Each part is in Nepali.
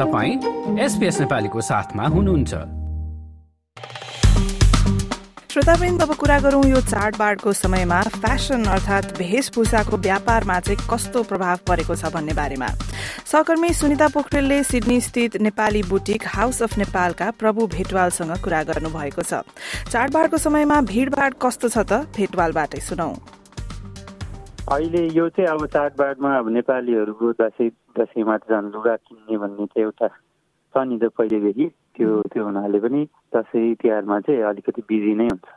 तपाईँ एसपिएस नेपालीको साथमा हुनुहुन्छ। अब कुरा गरौँ यो चाडबाडको समयमा फेसन अर्थात् भेषभूषाको व्यापारमा चाहिँ कस्तो प्रभाव परेको छ भन्ने बारेमा। सहकर्मी सुनिता पोखरेलले सिडनी स्थित नेपाली बुटिक हाउस अफ नेपालका प्रभु भेटवालसँग कुरा गर्नुभएको छ। चाडबाडको समयमा भीड़भाड़ कस्तो छ त भेटवालबाटै सुनौ। अहिले यो चाहिँ अब चाडबाडमा अब नेपालीहरूको दसैँ दसैँमा झन् लुगा किन्ने भन्ने चाहिँ एउटा छ नि त पहिलेदेखि त्यो त्यो हुनाले पनि दसैँ तिहारमा चाहिँ अलिकति बिजी नै हुन्छ।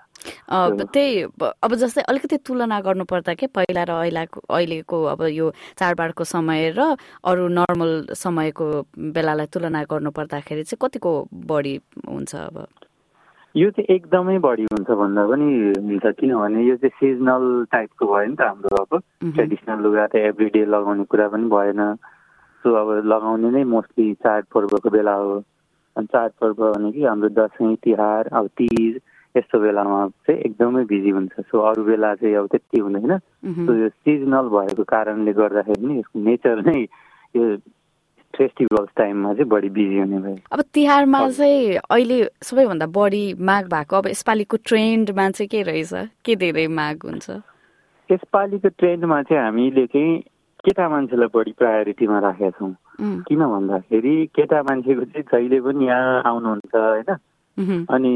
त्यही अब जस्तै अलिकति तुलना गर्नुपर्दा के पहिला र अहिलेको अहिलेको अब यो चाडबाडको समय र अरू नर्मल समयको बेलालाई तुलना गर्नुपर्दाखेरि चाहिँ कतिको बढी हुन्छ अब? यो चाहिँ एकदमै बढी हुन्छ भन्दा पनि हुन्छ किनभने यो चाहिँ सिजनल टाइपको भयो नि त हाम्रो अब। ट्रेडिसनल लुगा त एभ्री डे लगाउने कुरा पनि भएन। सो अब लगाउने नै मोस्टली चाडपर्वको बेला हो। अनि चाडपर्व भनेको हाम्रो दसैँ तिहार अब तिज यस्तो बेलामा चाहिँ एकदमै बिजी हुन्छ। सो अरू बेला चाहिँ अब त्यति हुँदैन। सो यो सिजनल भएको कारणले गर्दाखेरि पनि यसको नेचर नै यो फेस्टिभल्स टाइममा चाहिँ बढी बिजी हुने भयो अब तिहारमा चाहिँ अहिले सबैभन्दा बढी माग भएको अब यसपालिको ट्रेन्डमा चाहिँ के रहेछ? के धेरै माग हुन्छ? यसपालिको ट्रेन्डमा चाहिँ हामीले चाहिँ केटा मान्छेलाई बढी प्रायोरिटीमा राखेका छौँ। किन भन्दाखेरि केटा मान्छेको चाहिँ जहिले पनि यहाँ आउनुहुन्छ होइन? अनि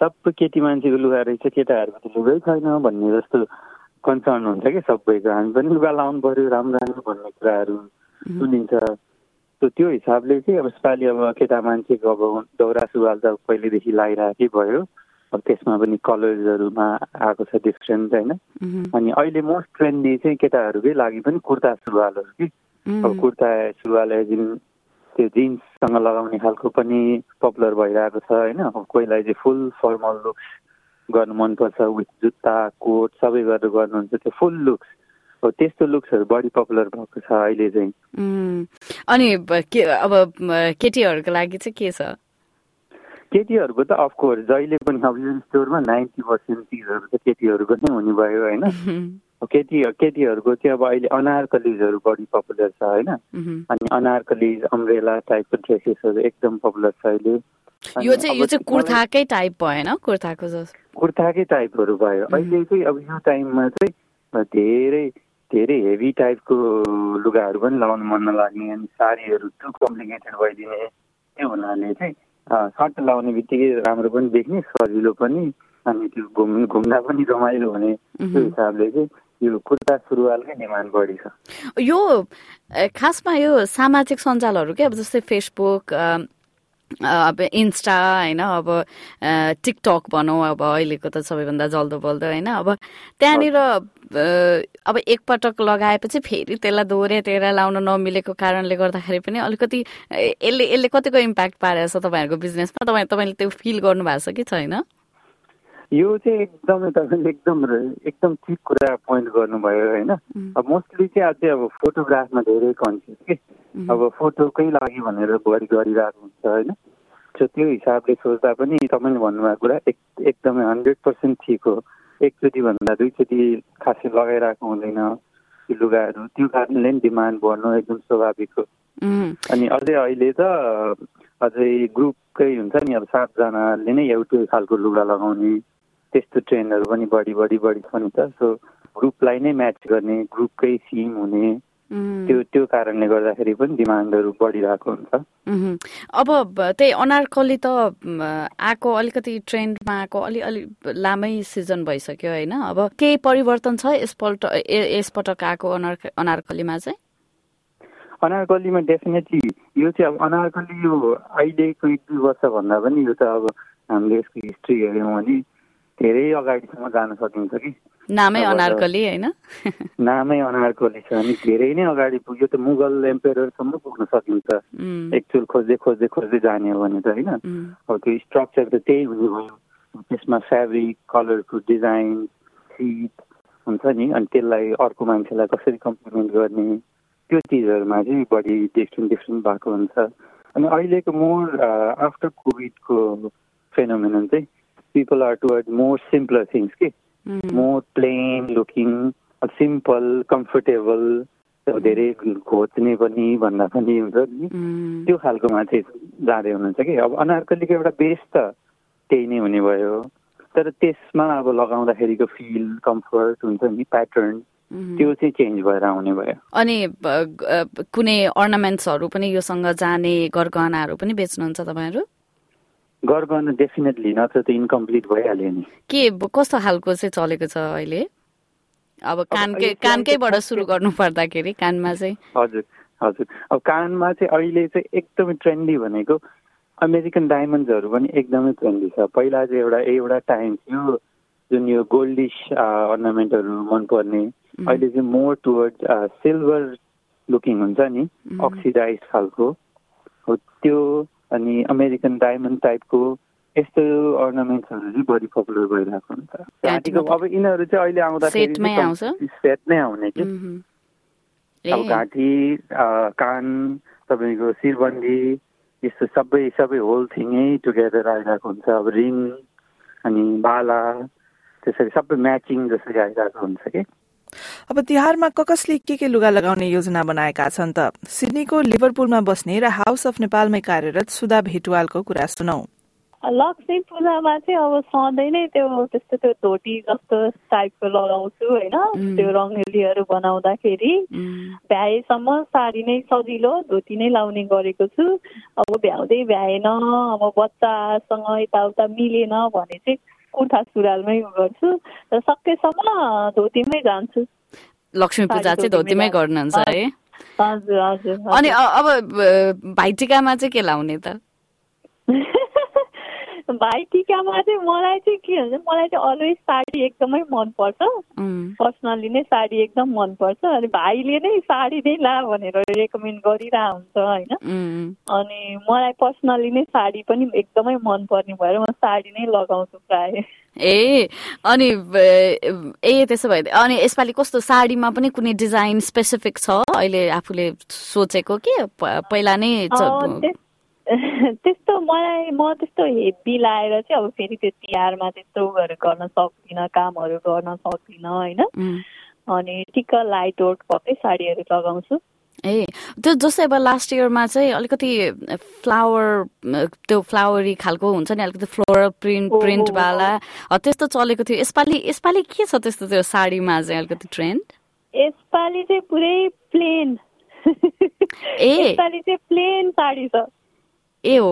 सबै केटी मान्छेको लुगा रहेछ केटाहरूको त लुगै छैन भन्ने जस्तो कन्सर्न हुन्छ कि सबैको? हामी पनि लुगा लाउनु पर्यो राम्रो राम्रो भन्ने कुराहरू सुनिन्छ। सो त्यो हिसाबले चाहिँ अब यसपालि अब केटा मान्छेको अब दौरा सुरुवाल त पहिलेदेखि लगाइरहेकै भयो। अब त्यसमा पनि कलर्सहरूमा आएको छ डिफ्रेन्ट होइन? अनि अहिले मोस्ट ट्रेन्डी चाहिँ केटाहरूकै लागि पनि कुर्ता सुरुवालहरू कि? अब कुर्ता सुरुवाल एजिन त्यो जिन्ससँग लगाउने खालको पनि पपुलर भइरहेको छ होइन? अब कोहीलाई चाहिँ फुल फर्मल लुक्स गर्नु मनपर्छ विथ जुत्ता कोट सबै गरेर गर्नुहुन्छ त्यो फुल लुक्स हो त्यस्तो लुक्सहरू बढी पपुलर भएको छ अहिले चाहिँ। अनि के अब केटीहरूको लागि चाहिँ के छ? केटीहरूको त अफकोर्स जहिले पनि अब यो स्टोरमा नाइन्टी पर्सेन्ट चिजहरू त केटीहरूको नै हुने भयो होइन? केटी केटीहरूको चाहिँ अब अहिले अनारकलिजहरू बढी पपुलर छ होइन? अनि अनारकलिज अम्ब्रेला टाइपको ड्रेसेसहरू एकदम पपुलर छ अहिले। यो चाहिँ यो चाहिँ कुर्ताकै टाइप भएन कुर्ताको कुर्ताकै टाइपहरू भयो। अहिले चाहिँ अब यो टाइममा चाहिँ धेरै धेरै हेभी टाइपको लुगाहरू पनि लगाउनु मन नलाग्ने अनि साडीहरू टु कम्प्लिकेटेड भइदिने त्यो हुनाले चाहिँ सर्ट लगाउने बित्तिकै राम्रो पनि देख्ने सजिलो पनि अनि त्यो घुम् घुम्दा पनि रमाइलो हुने त्यो हिसाबले चाहिँ यो कुर्ता सुरुवालकै डिमान्ड बढी छ यो खासमा यो सामाजिक सञ्जालहरू के अब जस्तै फेसबुक अब इन्स्टा होइन अब टिकटक भनौँ अब अहिलेको त सबैभन्दा जल्दो बल्दो होइन। अब त्यहाँनिर अब एकपटक लगाएपछि फेरि त्यसलाई दोहोऱ्याएर लाउन नमिलेको कारणले गर्दाखेरि पनि अलिकति यसले यसले कतिको इम्प्याक्ट पारेको छ तपाईँहरूको बिजनेसमा तपाईँ तपाईँले त्यो फिल गर्नु भएको छ कि छैन? यो चाहिँ एकदमै तपाईँले एकदम एकदम ठिक कुरा पोइन्ट गर्नुभयो होइन। अब मोस्टली चाहिँ अझै अब फोटोग्राफमा धेरै कन्सियस के? अब फोटोकै लागि भनेर बढी गरिरहेको हुन्छ होइन। सो त्यो हिसाबले सोच्दा पनि तपाईँले भन्नुभएको कुरा एक एकदमै हन्ड्रेड पर्सेन्ट ठिक हो। एकचोटि भन्दा दुईचोटि खासै लगाइरहेको हुँदैन त्यो लुगाहरू। त्यो कारणले नि डिमान्ड बढ्नु एकदम स्वाभाविक हो। अनि अझै अहिले त अझै ग्रुपकै हुन्छ नि अब सातजनाले नै एउटै खालको लुगा लगाउने त्यस्तो ट्रेन्डहरू पनि बढी बढी बढी छ नि त। सो ग्रुपलाई नै म्याच गर्ने ग्रुपकै सिम हुने त्यो त्यो कारणले गर्दाखेरि पनि डिमान्डहरू बढिरहेको हुन्छ। अब त्यही अनारकली त आएको अलिकति ट्रेन्डमा आएको अलि अलि लामै सिजन भइसक्यो होइन। अब केही परिवर्तन छ यसपल्ट यसपटक आएको अनार अनारकलीमा चाहिँ? अनारकलीमा डेफिनेटली यो चाहिँ अब अनारकली यो अहिलेको एक दुई वर्षभन्दा पनि यो त अब हामीले यसको हिस्ट्री हेऱ्यौँ भने धेरै अगाडिसम्म जान सकिन्छ कि। नामै अनारकली होइन? नामै अनारकली छ। अनि धेरै नै अगाडि पुग्यो त मुगल एम्पेयरसम्म पुग्न सकिन्छ। एक्चुअल खोज्दै खोज्दै खोज्दै जाने हो भने त होइन। अब त्यो स्ट्रक्चर त त्यही हुने भयो त्यसमा फेब्रिक कलरको डिजाइन सिट हुन्छ नि। अनि त्यसलाई अर्को मान्छेलाई कसरी कम्प्लिमेन्ट गर्ने? त्यो चिजहरूमा चाहिँ बढी डिफ्रेन्ट डिफ्रेन्ट भएको हुन्छ। अनि अहिलेको मोर आफ्टर कोभिडको फेनोमेनन चाहिँ people are towards more simpler things, okay? Mm. more plain looking, simple, comfortable, धेरै खोज्ने पनि भन्दा पनि हुन्छ नि। त्यो खालकोमा चाहिँ जाँदै हुनुहुन्छ कि अब अनारकलीको एउटा बेस त त्यही नै हुने भयो। तर त्यसमा अब लगाउँदाखेरिको फिल कम्फर्ट हुन्छ नि प्याटर्न त्यो चाहिँ चेन्ज भएर आउने भयो। अनि कुनै अर्नामेन्ट्सहरू पनि योसँग जाने गरगहनाहरू पनि बेच्नुहुन्छ तपाईँहरू? गरगहना डेफिनेटली नत्र त इन्कम्प्लिट भइहाल्यो नि। के कस्तो खालको चाहिँ चलेको छ अहिले? अब कानकै कानकैबाट सुरु गर्नु पर्दाखेरि कानमा चाहिँ। हजुर हजुर। अब कानमा चाहिँ अहिले चाहिँ एकदमै ट्रेन्डी भनेको अमेरिकन डायमन्ड्सहरू पनि एकदमै ट्रेन्डी छ। पहिला चाहिँ एउटा एउटा टाइम थियो जुन यो गोल्डिस अर्नामेन्टहरू मनपर्ने। अहिले चाहिँ मोर टुवर्ड सिल्भर लुकिङ हुन्छ नि अक्सिडाइज खालको। हो त्यो अनि अमेरिकन डायमन्ड टाइपको यस्तो अर्नामेन्ट्सहरू चाहिँ बढी पपुलर भइरहेको हुन्छ। घाँटीको अब यिनीहरू चाहिँ अहिले आउँदाखेरि सेट नै आउने कि। अब घाँटी कान तपाईँको शिरबन्दी यस्तो सबै सबै होल थिङै टुगेदर आइरहेको हुन्छ। अब रिङ अनि बाला त्यसरी सबै म्याचिङ जसरी आइरहेको हुन्छ कि। अब तिहारमा ककसले के के लुगा लगाउने योजना बनाएका छन् त? सिडनीको लिभरपुलमा बस्ने र हाउस अफ नेपालमै कार्यरत सुधा भेटुवालको कुरा सुनौ। लक्ष्मी पूजामा चाहिँ अब सधैँ नै त्यो त्यस्तो त्यो धोती जस्तो टाइपको लगाउँछु होइन? त्यो रङ्गेलीहरू बनाउँदाखेरि भ्याएसम्म साडी नै सजिलो धोती नै लाउने गरेको छु। अब भ्याउँदै भ्याएन अब बच्चासँग यताउता मिलेन भने चाहिँ कुर्ता सुरुवालमै गर्छु र सकेसम्म धोतीमै जान्छु लक्ष्मी पूजा चाहिँ धोतीमै गर्नुहुन्छ है हजुर हजुर अनि अब भाइटिकामा चाहिँ के लाउने त भाइटिकामा चाहिँ मलाई चाहिँ के भन्छ मलाई चाहिँ अलवेज साडी एकदमै मनपर्छ। पर्सनल्ली नै साडी एकदम मनपर्छ अनि भाइले नै साडी नै ला भनेर रेकमेन्ड गरिरहेको हुन्छ होइन अनि मलाई पर्सनल्ली नै साडी पनि एकदमै मनपर्ने भएर म साडी नै लगाउँछु प्राय। ए अनि ए त्यसो भए अनि यसपालि कस्तो साडीमा पनि कुनै डिजाइन स्पेसिफिक छ? अहिले आफूले सोचेको के? पहिला नै त्यस्तो मलाई म त्यस्तो हेभी लाएर चाहिँ अब फेरि त्यो तिहारमा त्यस्तो उयोहरू गर्न सक्दिनँ कामहरू गर्न सक्दिनँ होइन? अनि ठिक्क लाइट वेट भएकै साडीहरू लगाउँछु। ए त्यो जस्तै अब लास्ट इयरमा चाहिँ अलिकति फ्लावर त्यो फ्लावरी खालको हुन्छ नि अलिकति फ्लोरल प्रिन्ट प्रिन्टवाला त्यस्तो चलेको थियो। यसपालि यसपालि के छ त्यस्तो त्यो साडीमा चाहिँ अलिकति ट्रेन्ड यसपालि चाहिँ पुरै प्लेन ए। यसपालि चाहिँ प्लेन साडी छ। ए हो?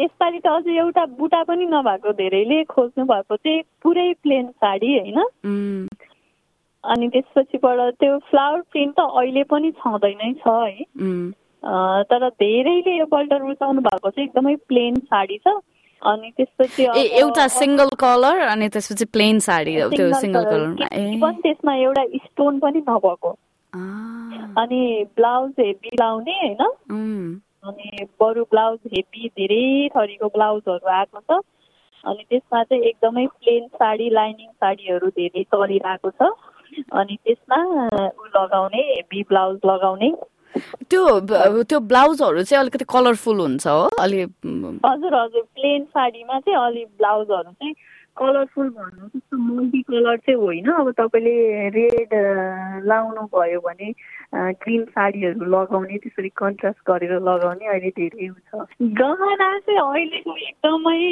यसपालि त अझ एउटा बुटा पनि नभएको धेरैले खोज्नु भएको चाहिँ पुरै प्लेन साडी होइन? अनि त्यसपछिबाट त्यो फ्लावर प्रिन्ट त अहिले पनि छँदै नै छ है? तर धेरैले योपल्ट रुचाउनु भएको चाहिँ एकदमै प्लेन साडी छ। अनि त्यसपछि एउटा सिङ्गल कलर अनि त्यसपछि प्लेन साडी त्यो सिङ्गल कलर। पनि त्यसमा एउटा स्टोन पनि नभएको। अनि ब्लाउज हेभी लाउने होइन? अनि बरु ब्लाउज हेभी धेरै थरीको ब्लाउजहरू आएको छ। अनि त्यसमा चाहिँ एकदमै प्लेन साडी लाइनिङ साडीहरू धेरै चलिरहेको छ। अनि त्यसमा ऊ लगाउने हेभी ब्लाउज लगाउने। त्यो त्यो ब्लाउजहरू चाहिँ अलिकति कलरफुल हुन्छ हो अलि हजुर हजुर प्लेन साडीमा चाहिँ अलि ब्लाउजहरू चाहिँ कलरफुल भन्नु त्यस्तो मल्टी कलर चाहिँ होइन। अब तपाईँले रेड लाउनु भयो भने ग्रिन साडीहरू लगाउने त्यसरी कन्ट्रास्ट गरेर लगाउने अहिले धेरै छ। गहना चाहिँ अहिलेको एकदमै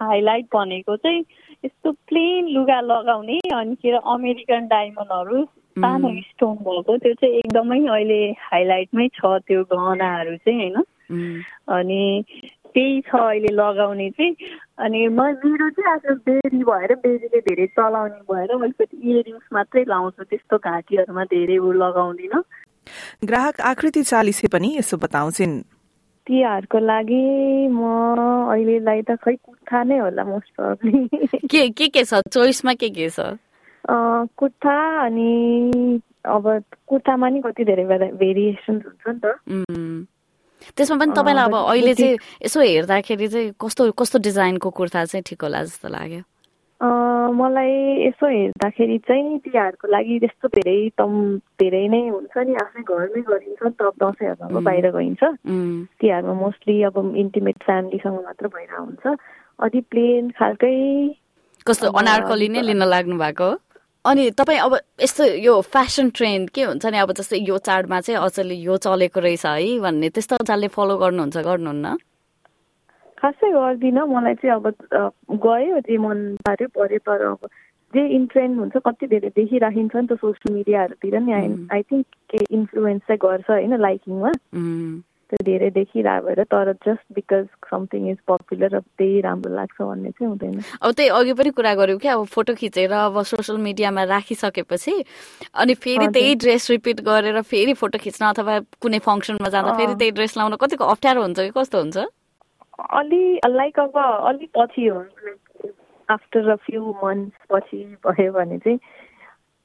हाइलाइट भनेको चाहिँ यस्तो प्लेन लुगा लगाउने अनि के अरे अमेरिकन डायमन्डहरू सानो स्टोन भएको त्यो चाहिँ एकदमै अहिले हाइलाइटमै छ त्यो गहनाहरू चाहिँ होइन। अनि त्यही छ अहिले लगाउने चाहिँ। अनि म मेरो चाहिँ आज बेरी भएर बेरीले धेरै चलाउने भएर अलिकति इयरिङ्स मात्रै लाउँछु त्यस्तो घाँटीहरूमा धेरै ऊ लगाउँदिनँ। ग्राहक आकृति चालिसे पनि यसो बताउँछिन्। तिहारको लागि म अहिलेलाई त खै कुर्था नै होला मोस्ट प्रब्ली के के के छ? चोइसमा के के छ? कुर्था अनि अब कुर्तामा नि कति धेरै भेरिएसन्स हुन्छ नि त। त्यसमा पनि तपाईँलाई अब अहिले चाहिँ यसो हेर्दाखेरि चाहिँ कस्तो कस्तो डिजाइनको कुर्ता चाहिँ ठिक होला जस्तो लाग्यो? मलाई यसो हेर्दाखेरि चाहिँ तिहारको लागि त्यस्तो धेरै तम धेरै नै हुन्छ नि। आफ्नै घरमै गरिन्छ त दसैँहरूमा बाहिर गइन्छ। तिहारमा मोस्टली अब इन्टिमेट फ्यामिलीसँग मात्र भएर हुन्छ। अलि प्लेन खालकै कस्तो अनारकली नै लिन लाग्नु भएको अनि तपाईँ अब यस्तो यो फेसन ट्रेन्ड के हुन्छ नि? अब जस्तै यो चाडमा चाहिँ अचेलले यो चलेको रहेछ है भन्ने त्यस्तो चाडले फलो गर्नुहुन्छ गर्नुहुन्न? खासै गर्दिनँ। मलाई चाहिँ अब गयो जे मन पार्यो पऱ्यो तर अब जे इन ट्रेन्ड हुन्छ कति धेरै देखिराखिन्छ नि त सोसियल मिडियाहरूतिर नि आई थिङ्क के इन्फ्लुएन्स चाहिँ गर्छ होइन लाइकिङमा त्यो धेरै देखिरहेको भएर तर just because something is popular अब त्यही राम्रो लाग्छ भन्ने चाहिँ हुँदैन। अब त्यही अघि पनि कुरा गऱ्यौँ कि अब फोटो खिचेर अब सोसियल मिडियामा राखिसकेपछि अनि फेरि त्यही ड्रेस रिपिट गरेर फेरि फोटो खिच्न अथवा कुनै फङ्सनमा जाँदा फेरि त्यही ड्रेस लाउन कतिको अप्ठ्यारो हुन्छ कि कस्तो हुन्छ? अलि लाइक अब अलिक पछि हो। आफ्टर अ फ्यु मन्थ्स पछि भयो भने चाहिँ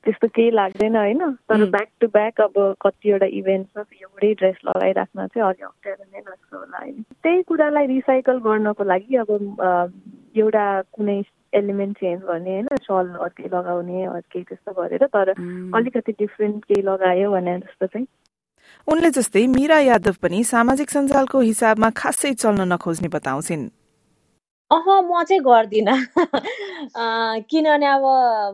त्यस्तो केही लाग्दैन होइन? तर ब्याक टु ब्याक अब कतिवटा इभेन्टमा एउटै ड्रेस लगाइराख्न चाहिँ अलिक अप्ठ्यारो नै लाग्छ होला होइन? त्यही कुरालाई रिसाइकल गर्नको लागि अब एउटा कुनै एलिमेन्ट चेन्ज गर्ने होइन? सल अर्कै लगाउने अर्कै त्यस्तो गरेर तर अलिकति डिफ्रेन्ट केही लगायो भने जस्तो चाहिँ। उनले जस्तै मिरा यादव पनि सामाजिक सञ्जालको हिसाबमा खासै चल्न नखोज्ने बताउँछिन्। अह म चाहिँ गर्दिनँ। किनभने अब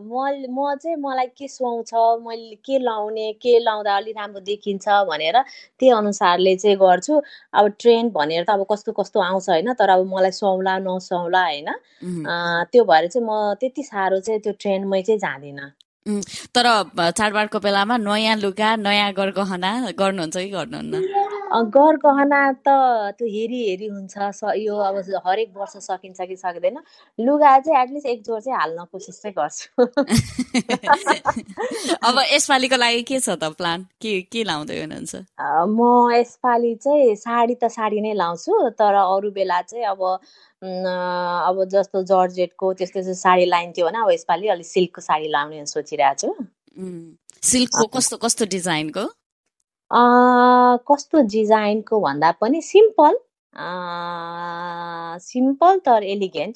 म म चाहिँ मलाई के सुहाउँछ मैले के लाउने के लाउँदा अलिक राम्रो देखिन्छ भनेर त्यही अनुसारले चाहिँ गर्छु। अब ट्रेन्ड भनेर त अब कस्तो कस्तो आउँछ होइन तर अब मलाई सुहाउला नसुहाउला होइन। त्यो भएर चाहिँ म त्यति साह्रो चाहिँ त्यो ट्रेन्डमै चाहिँ जाँदिनँ। तर चाडबाडको बेलामा नयाँ लुगा नयाँ गरगहना गर्नुहुन्छ कि गर्नुहुन्न? गरगहना त त्यो हेरी हेरी हुन्छ। यो अब हरेक वर्ष सकिन्छ कि सक्दैन। लुगा चाहिँ एटलिस्ट एक जोर चाहिँ हाल्न कोसिस चाहिँ गर्छु। अब यसपालिको लागि के छ त प्लान के के लाउँदै हुनुहुन्छ? म यसपालि चाहिँ साडी त साडी नै लाउँछु तर अरू बेला चाहिँ अब अब जस्तो जर्जेटको त्यस्तो त्यस्तो साडी लाइन्थ्यो भने अब यसपालि अलिक सिल्कको साडी लाउने सोचिरहेको छु सिल्कको कस्तो कस्तो डिजाइनको? कस्तो डिजाइनको भन्दा पनि सिम्पल सिम्पल तर एलिगेन्ट।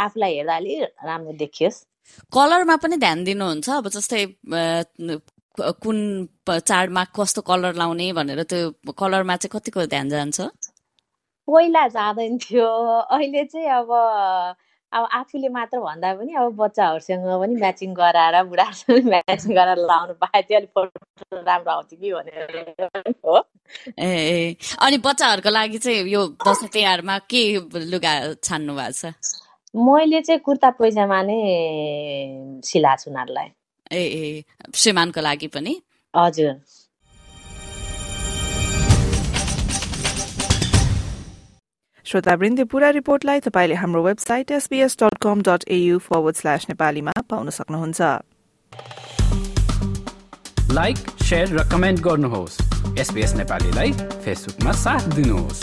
आफूलाई हेर्दा अलिक राम्रो देखियोस्। कलरमा पनि ध्यान दिनुहुन्छ? अब जस्तै कुन चाडमा कस्तो कलर लाउने भनेर त्यो कलरमा चाहिँ कतिको ध्यान जान्छ? पहिला जाँदैन थियो। अहिले चाहिँ अब अब आफूले मात्र भन्दा पनि अब बच्चाहरूसँग पनि म्याचिङ गराएर बुढाहरूसँग म्याचिङ गराएर लाउनु पाए चाहिँ अलिक फोटो राम्रो आउँथ्यो कि भनेर हो। ए। अनि बच्चाहरूको लागि चाहिँ यो दसैँ तिहारमा के लुगा छान्नु भएको छ? मैले चाहिँ कुर्ता पैजामा नै सिलाएको छु उनीहरूलाई। ए ए। श्रीमानको लागि पनि? हजुर। श्रोतावृन्द पूरा रिपोर्टलाई तपाईँले हाम्रो website SBS dot com dot AU forward slash नेपालीमा पाउन सक्नुहुन्छ। लाइक र कमेन्ट गर्नुहोस्। एसबीएस नेपालीलाई फेसबुकमा साथ दिनुहोस्।